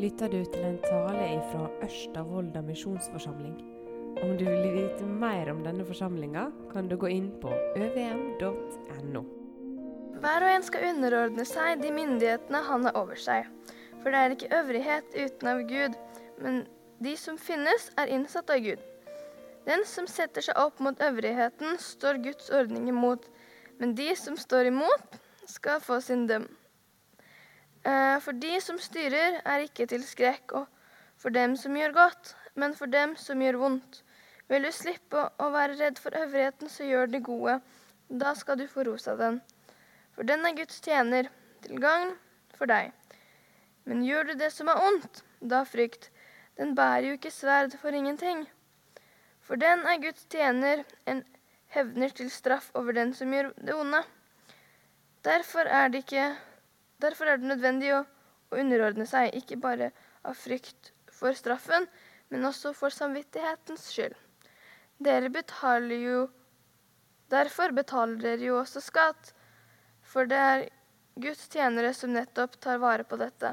lytter du til en tale fra Ørsta misjonsforsamling. Om du vil vite mer om denne forsamlinga, kan du gå inn på øvm.no. Hver og en skal underordne seg de myndighetene han har over seg. For det er ikke øvrighet uten av Gud, men de som finnes, er innsatt av Gud. Den som setter seg opp mot øvrigheten, står Guds ordning imot, men de som står imot, skal få sin døm. Eh, for de som styrer, er ikke til skrekk for dem som gjør godt, men for dem som gjør vondt. Vil du slippe å være redd for øvrigheten, så gjør det gode. Da skal du få ros av den. For den er Guds tjener, til gagn for deg. Men gjør du det som er ondt, da frykt. Den bærer jo ikke sverd for ingenting. For den er Guds tjener, en hevner til straff over den som gjør det onde. Derfor er det ikke Derfor er det nødvendig å, å underordne seg, ikke bare av frykt for straffen, men også for samvittighetens skyld. Dere betaler jo Derfor betaler dere jo også skatt, for det er Guds tjenere som nettopp tar vare på dette.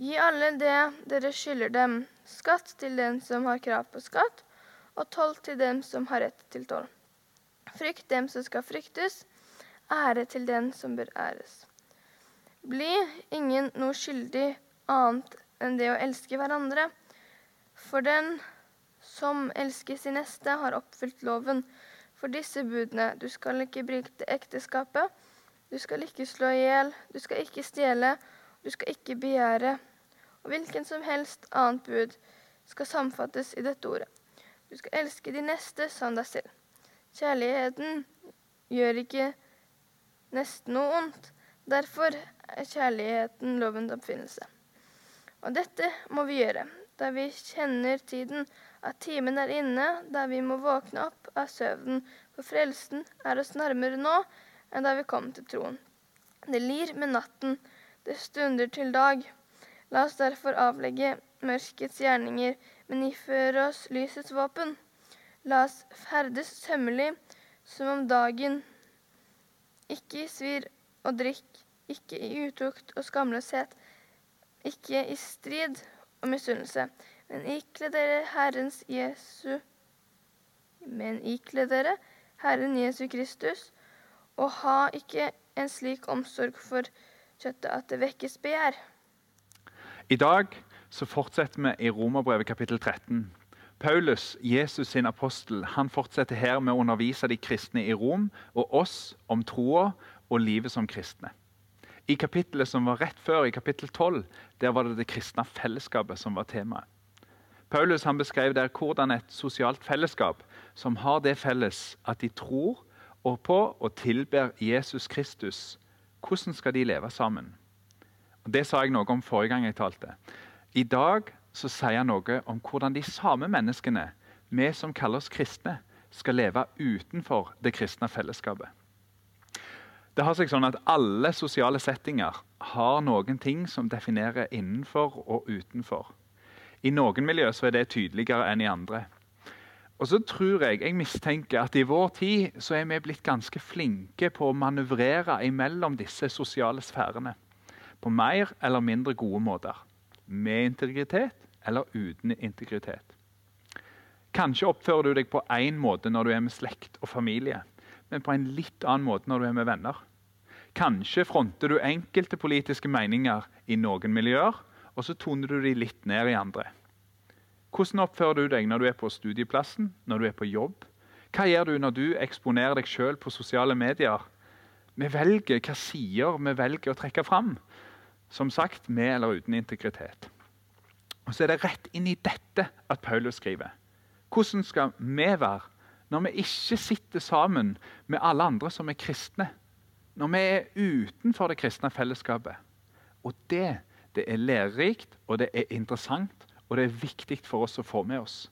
Gi alle det dere skylder dem, skatt til den som har krav på skatt, og toll til dem som har rett til toll. Frykt dem som skal fryktes, ære til den som bør æres. Bli ingen noe skyldig annet enn det å elske hverandre. For den som elsker sin neste, har oppfylt loven. For disse budene du skal ikke bryte ekteskapet, du skal ikke slå i hjel, du skal ikke stjele, du skal ikke begjære. Og hvilken som helst annet bud skal samfattes i dette ordet. Du skal elske de neste som deg selv. Kjærligheten gjør ikke nesten noe ondt. Derfor er kjærligheten lovens oppfinnelse. Og dette må vi gjøre, da vi kjenner tiden, at timen er inne, da vi må våkne opp av søvnen, for frelsen er oss nærmere nå enn da vi kom til troen. Det lir med natten, det stunder til dag. La oss derfor avlegge mørkets gjerninger, men iføre oss lysets våpen. La oss ferdes sømmelig som om dagen, ikke svir og drikk, ikke i utukt og skamløshet, ikke i strid og misunnelse, men ikle dere Herrens Jesu Men ikle dere Herren Jesu Kristus, og ha ikke en slik omsorg for kjøttet at det vekkes begjær. I dag så fortsetter vi i Romerbrevet kapittel 13. Paulus, Jesus sin apostel, han fortsetter her med å undervise de kristne i Rom og oss om troa og livet som kristne. I kapittelet som var rett før, i kapittel 12, der var det det kristne fellesskapet som var temaet. Paulus han beskrev der hvordan et sosialt fellesskap som har det felles at de tror og på og tilber Jesus Kristus, hvordan skal de leve sammen? Og det sa jeg noe om forrige gang jeg talte. I dag så sier han noe om hvordan de samme menneskene, vi som kaller oss kristne, skal leve utenfor det kristne fellesskapet. Det har seg sånn at Alle sosiale settinger har noen ting som definerer innenfor og utenfor. I noen miljøer så er det tydeligere enn i andre. Og så tror jeg, jeg mistenker at I vår tid så er vi blitt ganske flinke på å manøvrere imellom disse sosiale sfærene. På mer eller mindre gode måter. Med integritet eller uten integritet. Kanskje oppfører du deg på én måte når du er med slekt og familie, men på en litt annen måte når du er med venner. Kanskje fronter du enkelte politiske meninger i noen miljøer, og så toner du de litt ned i andre. Hvordan oppfører du deg når du er på studieplassen, når du er på jobb? Hva gjør du når du eksponerer deg sjøl på sosiale medier? Vi velger hva sider vi velger å trekke fram. Som sagt, med eller uten integritet. Og Så er det rett inn i dette at Paulus skriver. Hvordan skal vi være når vi ikke sitter sammen med alle andre som er kristne? Når vi er utenfor det kristne fellesskapet. Og det, det er lærerikt, og det er interessant, og det er viktig for oss å få med oss.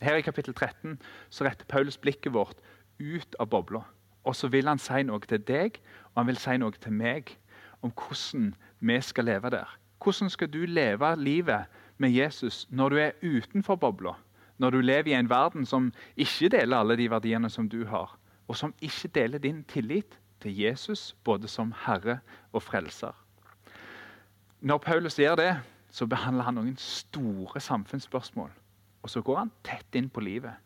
Her i kapittel 13 så retter Paulus blikket vårt ut av bobla. Og så vil han si noe til deg og han vil si noe til meg om hvordan vi skal leve der. Hvordan skal du leve livet med Jesus når du er utenfor bobla? Når du lever i en verden som ikke deler alle de verdiene som du har, og som ikke deler din tillit til Jesus både som Herre og Frelser. Når Paulus gjør det, så behandler han noen store samfunnsspørsmål. Og så går han tett inn på livet.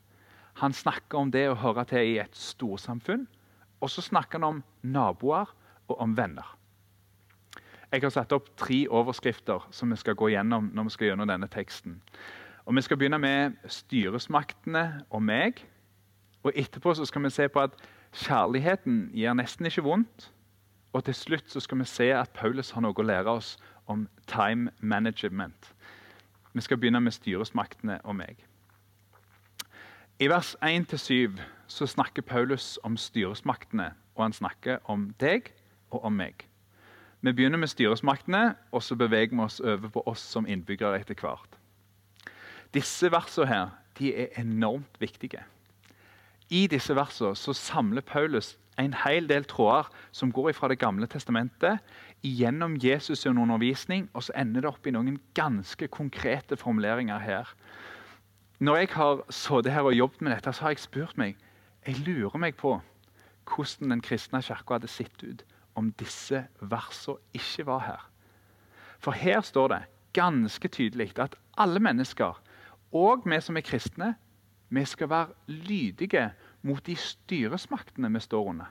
Han snakker om det å høre til i et storsamfunn. Og så snakker han om naboer og om venner. Jeg har satt opp tre overskrifter som vi skal gå gjennom når vi skal gjennom denne teksten. Og Vi skal begynne med styresmaktene og meg. Og Etterpå så skal vi se på at kjærligheten gjør nesten ikke vondt. Og til slutt så skal vi se at Paulus har noe å lære oss om time management. Vi skal begynne med styresmaktene og meg. I vers 1-7 så snakker Paulus om styresmaktene, og han snakker om deg og om meg. Vi begynner med styresmaktene, og så beveger vi oss over på oss som innbyggere etter hvert. Disse versene her, de er enormt viktige. I disse versene så samler Paulus en hel del tråder som går fra Det gamle testamentet, gjennom Jesus' undervisning, og så ender det opp i noen ganske konkrete formuleringer her. Når jeg har sittet her og jobbet med dette, så har jeg spurt meg jeg lurer meg på hvordan den kristne kirka hadde sett ut om disse versene ikke var her. For her står det ganske tydelig at alle mennesker, og vi som er kristne, vi skal være lydige mot de styresmaktene vi står under.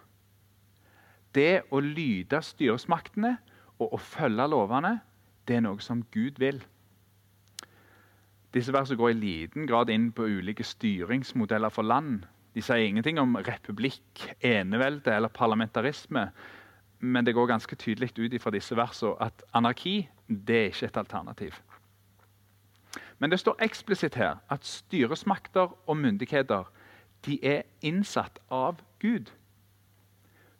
Det å lyde styresmaktene og å følge lovene, det er noe som Gud vil. Disse versene går i liten grad inn på ulike styringsmodeller for land. De sier ingenting om republikk, enevelde eller parlamentarisme. Men det går ganske tydelig ut fra disse versene at anarki det er ikke et alternativ. Men det står eksplisitt her at styresmakter og myndigheter de er innsatt av Gud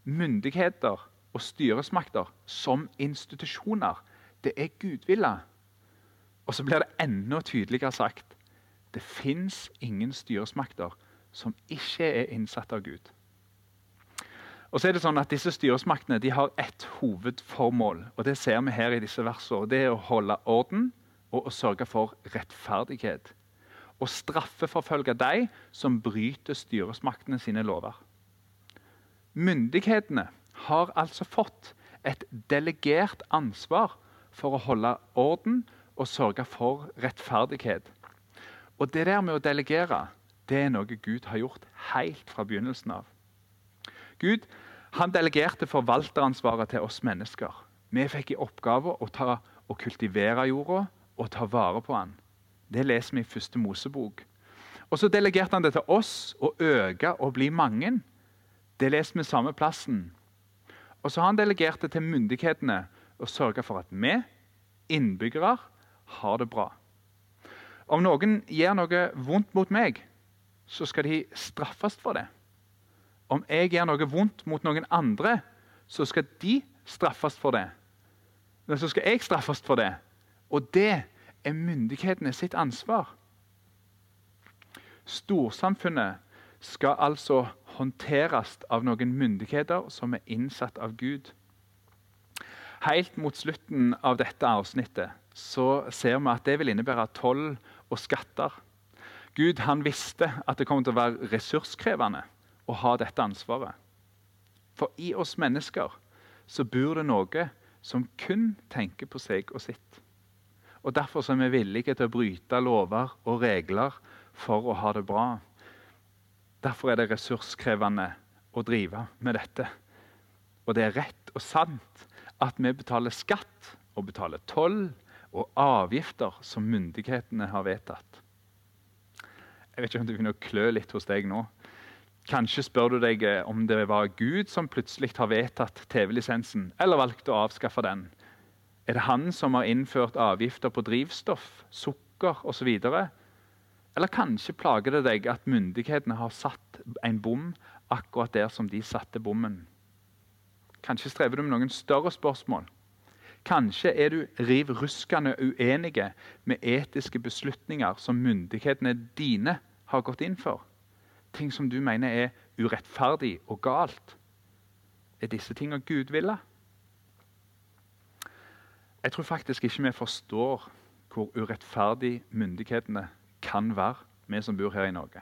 myndigheter og styresmakter som institusjoner. Det er gudvilla. Og så blir det enda tydeligere sagt det fins ingen styresmakter som ikke er innsatt av Gud. Og så er det sånn at Disse styresmaktene de har ett hovedformål. og Det ser vi her i disse versene. Det er å holde orden og å sørge for rettferdighet. Og straffeforfølge de som bryter styresmaktene sine lover. Myndighetene har altså fått et delegert ansvar for å holde orden og sørge for rettferdighet. Og Det der med å delegere det er noe Gud har gjort helt fra begynnelsen av. Gud han delegerte forvalteransvaret til oss mennesker. Vi fikk i oppgave å, ta, og kultivere jorda og ta vare på han. Det leser vi i første Mosebok. Og Så delegerte han det til oss å øke og bli mange. Det leser vi samme plassen. Og så har han delegert det til myndighetene å sørge for at vi, innbyggere, har det bra. Om noen gjør noe vondt mot meg, så skal de straffes for det. Om jeg gjør noe vondt mot noen andre, så skal de straffes for det. Men så skal jeg straffes for det. Og det er myndighetene sitt ansvar. Storsamfunnet skal altså håndteres av noen myndigheter som er innsatt av Gud. Helt mot slutten av dette avsnittet så ser vi at det vil innebære toll og skatter. Gud han visste at det kom til å være ressurskrevende å ha dette ansvaret. For i oss mennesker så bor det noe som kun tenker på seg og sitt. Og Derfor er vi villige til å bryte lover og regler for å ha det bra. Derfor er det ressurskrevende å drive med dette. Og det er rett og sant at vi betaler skatt og betaler toll og avgifter som myndighetene har vedtatt. Jeg vet ikke om det begynner å klø litt hos deg nå. Kanskje spør du deg eh, om det var Gud som plutselig har vedtatt TV-lisensen, eller valgt å avskaffe den. Er det han som har innført avgifter på drivstoff, sukker osv.? Eller kanskje plager det deg at myndighetene har satt en bom akkurat der som de satte bommen. Kanskje strever du med noen større spørsmål. Kanskje er du riv ruskende uenige med etiske beslutninger som myndighetene dine har gått inn for. Ting som du mener er urettferdig og galt. Er disse tingene Gud ville? Jeg tror faktisk ikke vi forstår hvor urettferdig myndighetene kan være, vi som bor her i Norge.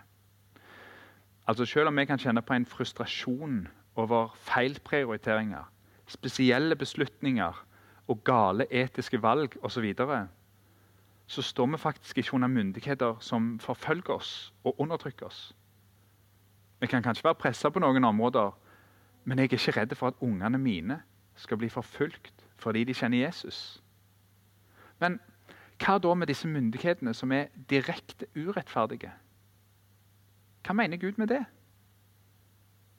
Altså Selv om vi kan kjenne på en frustrasjon over feilprioriteringer, spesielle beslutninger og gale etiske valg osv., så, så står vi faktisk ikke under myndigheter som forfølger oss og undertrykker oss. Vi kan kanskje være pressa på noen områder, men jeg er ikke redd for at ungene mine skal bli forfulgt fordi de kjenner Jesus. Men hva da med disse myndighetene som er direkte urettferdige? Hva mener Gud med det?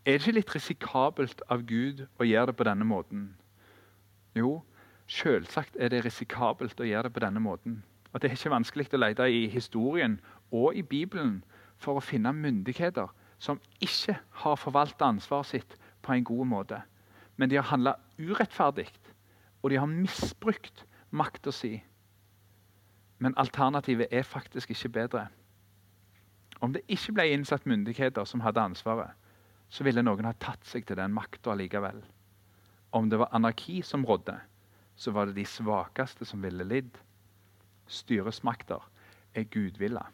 Er det ikke litt risikabelt av Gud å gjøre det på denne måten? Jo, selvsagt er det risikabelt å gjøre det på denne måten. Og Det er ikke vanskelig å lete i historien og i Bibelen for å finne myndigheter som ikke har forvalta ansvaret sitt på en god måte. Men de har handla urettferdig, og de har misbrukt makta si. Men alternativet er faktisk ikke bedre. Om det ikke ble innsatt myndigheter som hadde ansvaret, så ville noen ha tatt seg til den makta likevel. Om det var anarki som rådde, så var det de svakeste som ville lidd. Styresmakter er gudvilla.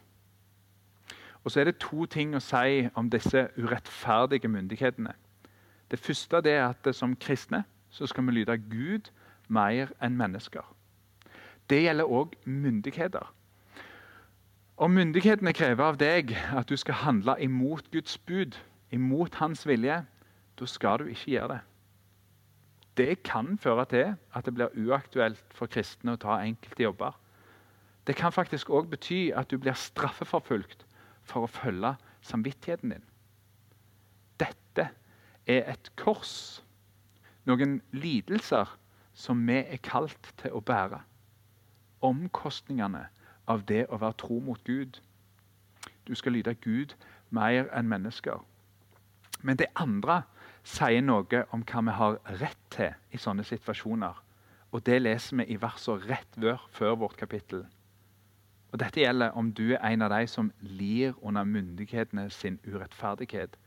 Og så er det to ting å si om disse urettferdige myndighetene. Det første er at som kristne så skal vi lyde Gud mer enn mennesker. Det gjelder òg myndigheter. Om myndighetene krever av deg at du skal handle imot Guds bud, imot hans vilje, da skal du ikke gjøre det. Det kan føre til at det blir uaktuelt for kristne å ta enkelte jobber. Det kan faktisk òg bety at du blir straffeforfulgt for å følge samvittigheten din. Dette er et kors, noen lidelser som vi er kalt til å bære. Omkostningene av det å være tro mot Gud. Du skal lyde Gud mer enn mennesker. Men det andre sier noe om hva vi har rett til i sånne situasjoner. Og Det leser vi i versene rett før vårt kapittel. Og Dette gjelder om du er en av de som lir under myndighetene sin urettferdighet.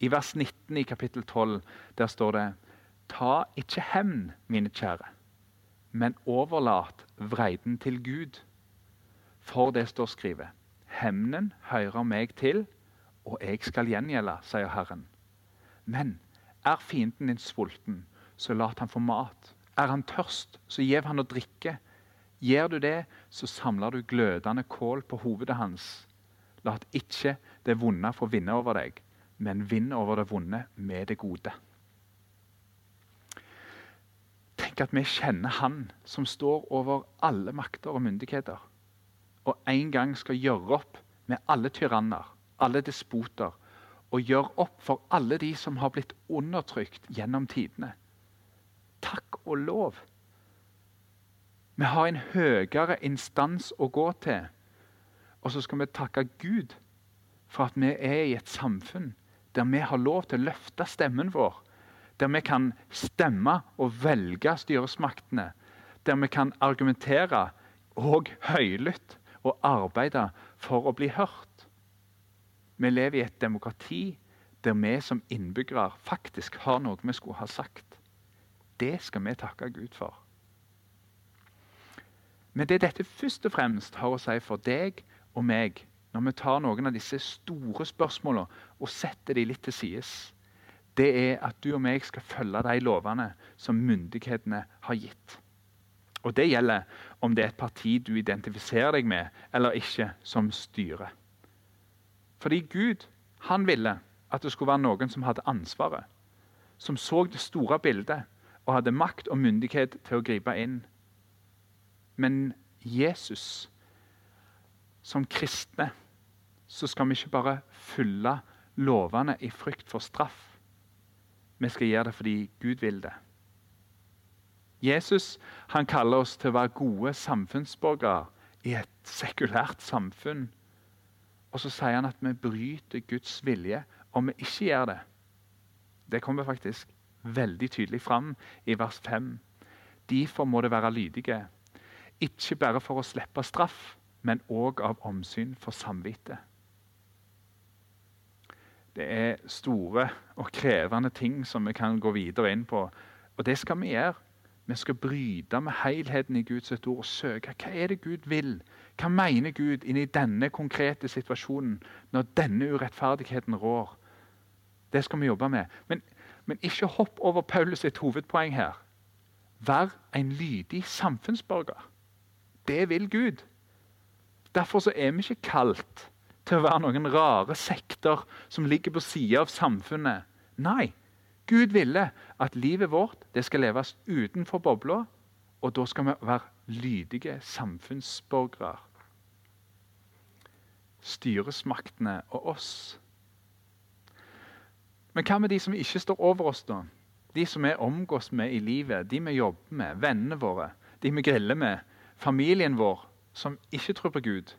I vers 19 i kapittel 12 der står det Ta ikke hevn, mine kjære, men overlat vreiden til Gud. For det står skrevet hevnen hører meg til, og jeg skal gjengjelde, sier Herren. Men er fienden din sulten, så lat han få mat. Er han tørst, så gjev han å drikke. Gjør du det, så samler du glødende kål på hovedet hans. Lat ikke det vonde få vinne over deg, men vinn over det vonde med det gode. Tenk at vi kjenner Han som står over alle makter og myndigheter, og en gang skal gjøre opp med alle tyranner, alle despoter, og gjøre opp for alle de som har blitt undertrykt gjennom tidene. Takk og lov! Vi har en høyere instans å gå til. Og så skal vi takke Gud for at vi er i et samfunn der vi har lov til å løfte stemmen vår. Der vi kan stemme og velge styresmaktene. Der vi kan argumentere og høylytt og arbeide for å bli hørt. Vi lever i et demokrati der vi som innbyggere faktisk har noe vi skulle ha sagt. Det skal vi takke Gud for. Men det dette først og fremst har å si for deg og meg, når vi tar noen av disse store spørsmålene og setter dem litt til sides, det er at du og meg skal følge de lovene som myndighetene har gitt. Og Det gjelder om det er et parti du identifiserer deg med eller ikke, som styrer. Fordi Gud han ville at det skulle være noen som hadde ansvaret. Som så det store bildet og hadde makt og myndighet til å gripe inn. Men Jesus Som kristne så skal vi ikke bare følge lovene i frykt for straff. Vi skal gjøre det fordi Gud vil det. Jesus han kaller oss til å være gode samfunnsborgere i et sekulært samfunn. Og så sier han at vi bryter Guds vilje om vi ikke gjør det. Det kommer faktisk veldig tydelig fram i vers 5. Derfor må det være lydige ikke bare for å slippe straff, men òg av omsyn for samvittet. Det er store og krevende ting som vi kan gå videre inn på. Og det skal vi gjøre. Vi skal bryte med helheten i Guds ord og søke hva er det Gud vil. Hva mener Gud inn i denne konkrete situasjonen, når denne urettferdigheten rår? Det skal vi jobbe med. Men, men ikke hopp over Paulus sitt hovedpoeng her. Vær en lydig samfunnsborger. Det vil Gud. Derfor er vi ikke kalt til å være noen rare sekter som ligger på sida av samfunnet. Nei, Gud ville at livet vårt skal leves utenfor bobla, og da skal vi være lydige samfunnsborgere. Styresmaktene og oss. Men hva med de som ikke står over oss, da? De som vi omgås med i livet, de vi jobber med, vennene våre, de vi griller med, familien vår, som ikke tror på Gud.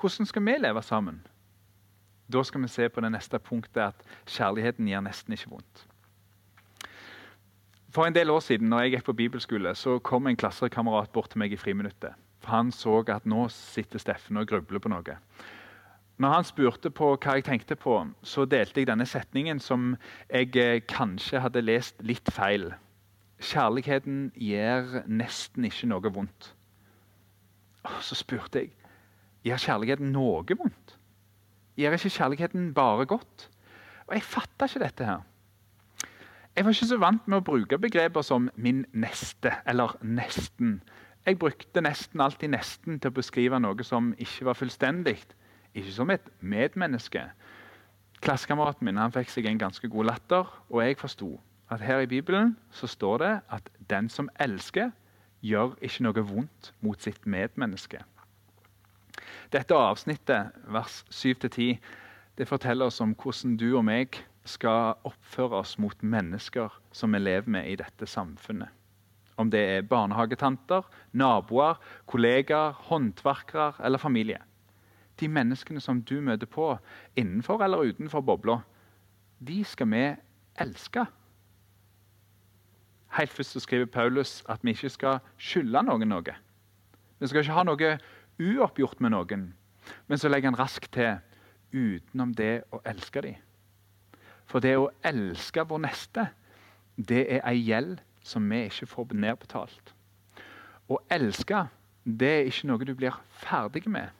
Hvordan skal vi leve sammen? Da skal vi se på det neste punktet at kjærligheten gjør nesten ikke vondt. For en del år siden når jeg gikk på bibelskole, så kom en klassekamerat bort til meg i friminuttet. For Han så at nå sitter Steffen og grubler på noe. Når han spurte på hva jeg tenkte på, så delte jeg denne setningen som jeg eh, kanskje hadde lest litt feil. Kjærligheten gjør nesten ikke noe vondt. Og så spurte jeg gjør kjærligheten noe vondt. Gjør ikke kjærligheten bare godt? Og Jeg fatta ikke dette her. Jeg var ikke så vant med å bruke begreper som 'min neste' eller 'nesten'. Jeg brukte nesten alltid 'nesten' til å beskrive noe som ikke var fullstendig. Ikke som et medmenneske. Klassekameraten min han fikk seg en ganske god latter, og jeg forsto at her i Bibelen så står det at den som elsker, gjør ikke noe vondt mot sitt medmenneske. Dette avsnittet, vers 7-10, det forteller oss om hvordan du og meg skal oppføre oss mot mennesker som vi lever med i dette samfunnet. Om det er barnehagetanter, naboer, kollegaer, håndverkere eller familie. De menneskene som du møter på innenfor eller utenfor bobla, de skal vi elske. Helt først så skriver Paulus at vi ikke skal skylde noen noe. Vi skal ikke ha noe uoppgjort med noen. Men så legger han raskt til utenom det å elske dem. For det å elske vår neste, det er ei gjeld som vi ikke får nedbetalt. Å elske, det er ikke noe du blir ferdig med.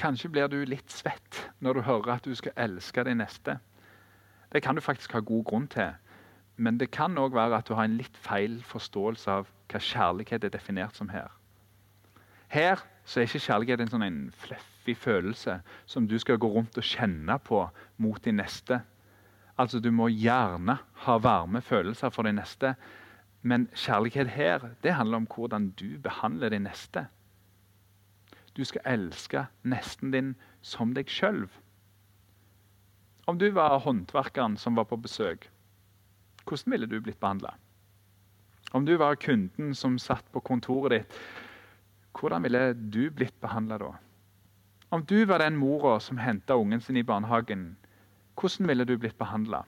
Kanskje blir du litt svett når du hører at du skal elske din neste. Det kan du faktisk ha god grunn til. Men det kan òg være at du har en litt feil forståelse av hva kjærlighet er definert som her. Her er ikke kjærlighet en sånn fluffy følelse som du skal gå rundt og kjenne på mot din neste. Altså, Du må gjerne ha varme følelser for din neste, men kjærlighet her det handler om hvordan du behandler din neste. Du skal elske nesten din som deg sjøl. Om du var håndverkeren som var på besøk, hvordan ville du blitt behandla? Om du var kunden som satt på kontoret ditt hvordan ville du blitt behandla da? Om du var den mora som henta ungen sin i barnehagen, hvordan ville du blitt behandla?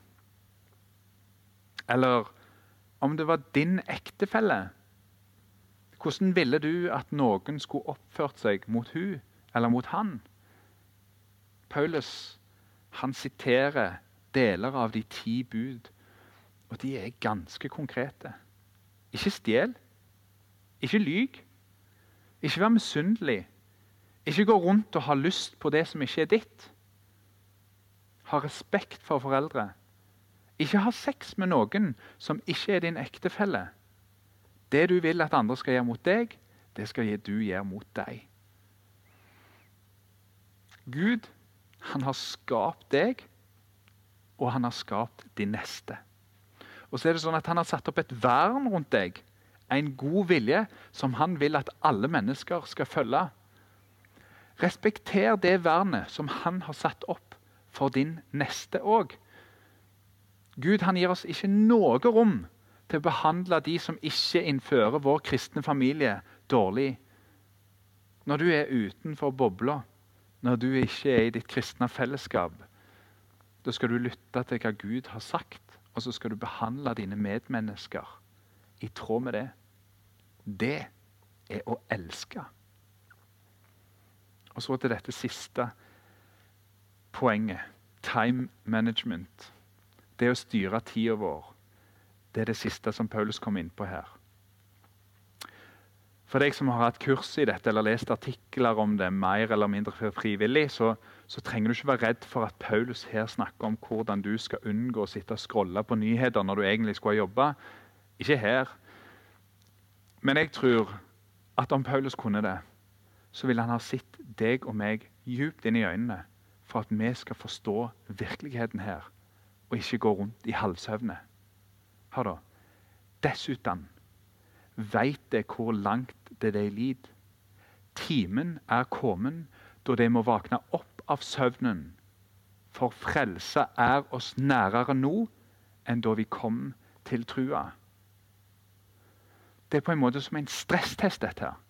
Eller om det var din ektefelle, hvordan ville du at noen skulle oppført seg mot hun eller mot han? Paulus han siterer deler av de ti bud, og de er ganske konkrete. Ikke stjel, ikke lyg, ikke vær misunnelig. Ikke gå rundt og ha lyst på det som ikke er ditt. Ha respekt for foreldre. Ikke ha sex med noen som ikke er din ektefelle. Det du vil at andre skal gjøre mot deg, det skal du gjøre mot deg. Gud, han har skapt deg, og han har skapt din neste. Og så er det sånn at Han har satt opp et vern rundt deg en god vilje som han vil at alle mennesker skal følge. Respekter det vernet som han har satt opp for din neste òg. Gud han gir oss ikke noe rom til å behandle de som ikke innfører vår kristne familie, dårlig. Når du er utenfor bobla, når du ikke er i ditt kristne fellesskap, da skal du lytte til hva Gud har sagt, og så skal du behandle dine medmennesker i tråd med det. Det er å elske. Og så til dette siste poenget. Time management. Det å styre tida vår. Det er det siste som Paulus kom inn på her. For deg som har hatt kurs i dette eller lest artikler om det mer eller mindre frivillig, så, så, trenger du ikke være redd for at Paulus her snakker om hvordan du skal unngå å sitte og scrolle på nyheter når du egentlig skulle ha jobba. Ikke her. Men jeg tror at om Paulus kunne det, så ville han ha sett deg og meg djupt inn i øynene for at vi skal forstå virkeligheten her, og ikke gå rundt i halvsøvne. Hør da. Dessuten veit det hvor langt det de lid. Timen er kommet da de må våkne opp av søvnen, for frelse er oss nærere nå enn da vi kom til trua. Det er på en måte som en stresstest. dette her.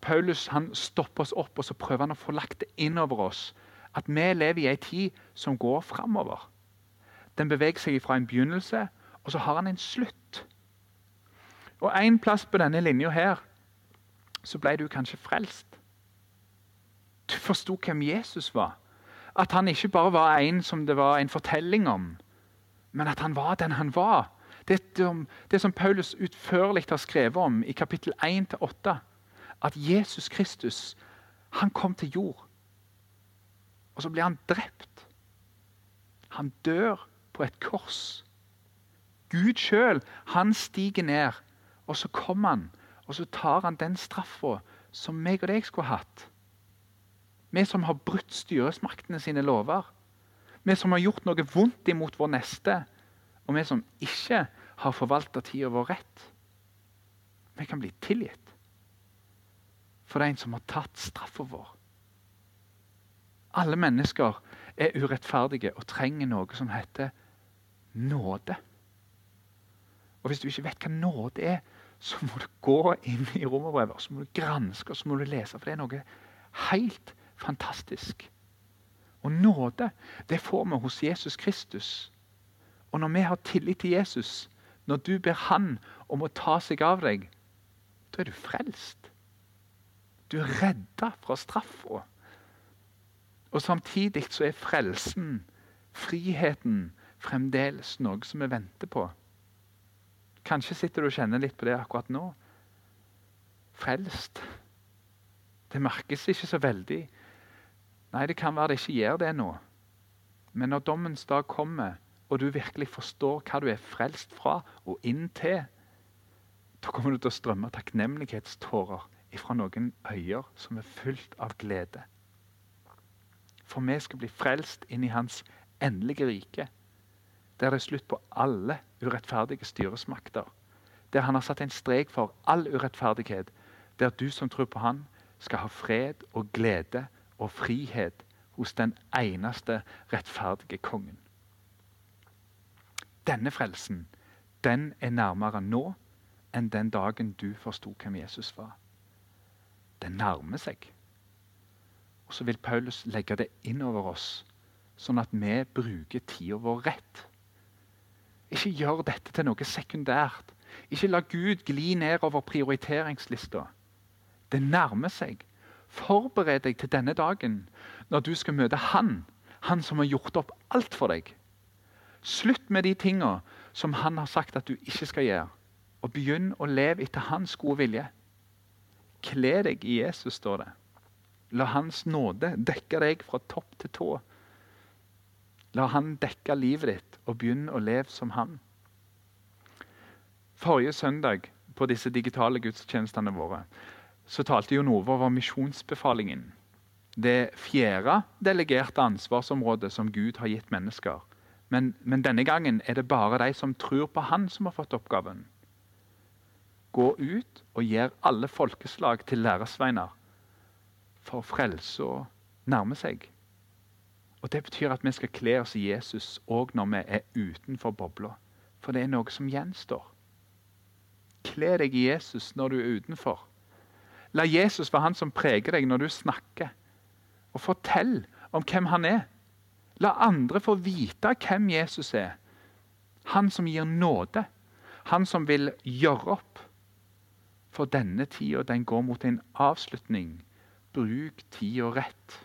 Paulus han stopper oss opp og så prøver han å få lagt det inn over oss at vi lever i ei tid som går framover. Den beveger seg fra en begynnelse, og så har han en slutt. Og En plass på denne linja her så ble du kanskje frelst. Du forsto hvem Jesus var. At han ikke bare var en som det var en fortelling om, men at han var den han var. Det, det som Paulus utførlig har skrevet om i kapittel 1-8, at Jesus Kristus han kom til jord. Og så blir han drept. Han dør på et kors. Gud sjøl, han stiger ned, og så kommer han, og så tar han den straffa som meg og deg skulle hatt. Vi som har brutt styresmaktene sine lover. Vi som har gjort noe vondt imot vår neste, og vi som ikke har forvalta tida vår rett. Vi kan bli tilgitt. For det er en som har tatt straffa vår. Alle mennesker er urettferdige og trenger noe som heter nåde. Og Hvis du ikke vet hva nåde er, så må du gå inn i romerbrevet så må du granske og så må du lese. For det er noe helt fantastisk. Og nåde det får vi hos Jesus Kristus. Og når vi har tillit til Jesus, når du ber Han om å ta seg av deg, da er du frelst. Du er redda fra straffa. Og samtidig så er frelsen, friheten, fremdeles noe som vi venter på. Kanskje sitter du og kjenner litt på det akkurat nå. Frelst. Det merkes ikke så veldig. Nei, det kan være det ikke gjør det nå. Men når dommens dag kommer, og du virkelig forstår hva du er frelst fra og inn til, da kommer du til å strømme takknemlighetstårer ifra noen øyer som er fylt av glede. For vi skal bli frelst inn i Hans endelige rike, der det er slutt på alle urettferdige styresmakter. Der Han har satt en strek for all urettferdighet. Der du som tror på Han, skal ha fred og glede og frihet hos den eneste rettferdige kongen. Denne frelsen den er nærmere nå enn den dagen du forsto hvem Jesus var. Den nærmer seg. Og så vil Paulus legge det inn over oss, sånn at vi bruker tida vår rett. Ikke gjør dette til noe sekundært. Ikke la Gud gli nedover prioriteringslista. Det nærmer seg. Forbered deg til denne dagen, når du skal møte Han, Han som har gjort opp alt for deg. Slutt med de tinga som Han har sagt at du ikke skal gjøre, og begynn å leve etter Hans gode vilje. Kle deg i Jesus, står det. La Hans nåde dekke deg fra topp til tå. La Han dekke livet ditt, og begynn å leve som Han. Forrige søndag på disse digitale gudstjenestene våre så talte Jon Ove over misjonsbefalingen. Det fjerde delegerte ansvarsområdet som Gud har gitt mennesker. Men, men, denne gangen er det bare de som tror på Han, som har fått oppgaven. Gå ut og gjør alle folkeslag til læresveiner, for frelse nærmer seg. Og Det betyr at vi skal kle oss i Jesus òg når vi er utenfor bobla. For det er noe som gjenstår. Kle deg i Jesus når du er utenfor. La Jesus være han som preger deg når du snakker. Og fortell om hvem han er. La andre få vite hvem Jesus er. Han som gir nåde. Han som vil gjøre opp. For denne tida den går mot en avslutning. Bruk tida rett.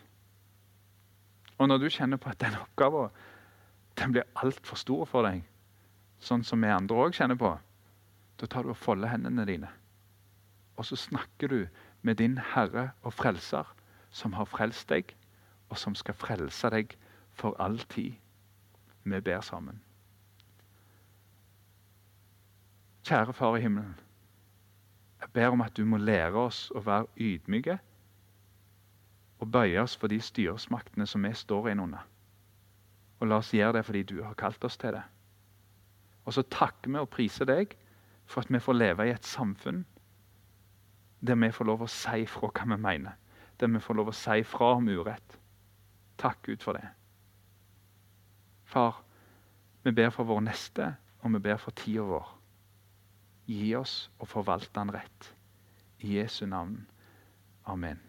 Og når du kjenner på at den oppgaven den blir altfor stor for deg, sånn som vi andre òg kjenner på, da tar du og folder hendene dine. Og så snakker du med din Herre og Frelser, som har frelst deg, og som skal frelse deg for all tid. Vi ber sammen. Kjære Far i himmelen. Jeg ber om at du må lære oss å være ydmyke og bøye oss for de styresmaktene som vi står inn under. Og la oss gjøre det fordi du har kalt oss til det. Og så takker vi og priser deg for at vi får leve i et samfunn der vi får lov å si fra hva vi mener. Der vi får lov å si fra om urett. Takk Gud for det. Far, vi ber for vår neste, og vi ber for tida vår. Gi oss og forvalte den rett. I Jesu navn. Amen.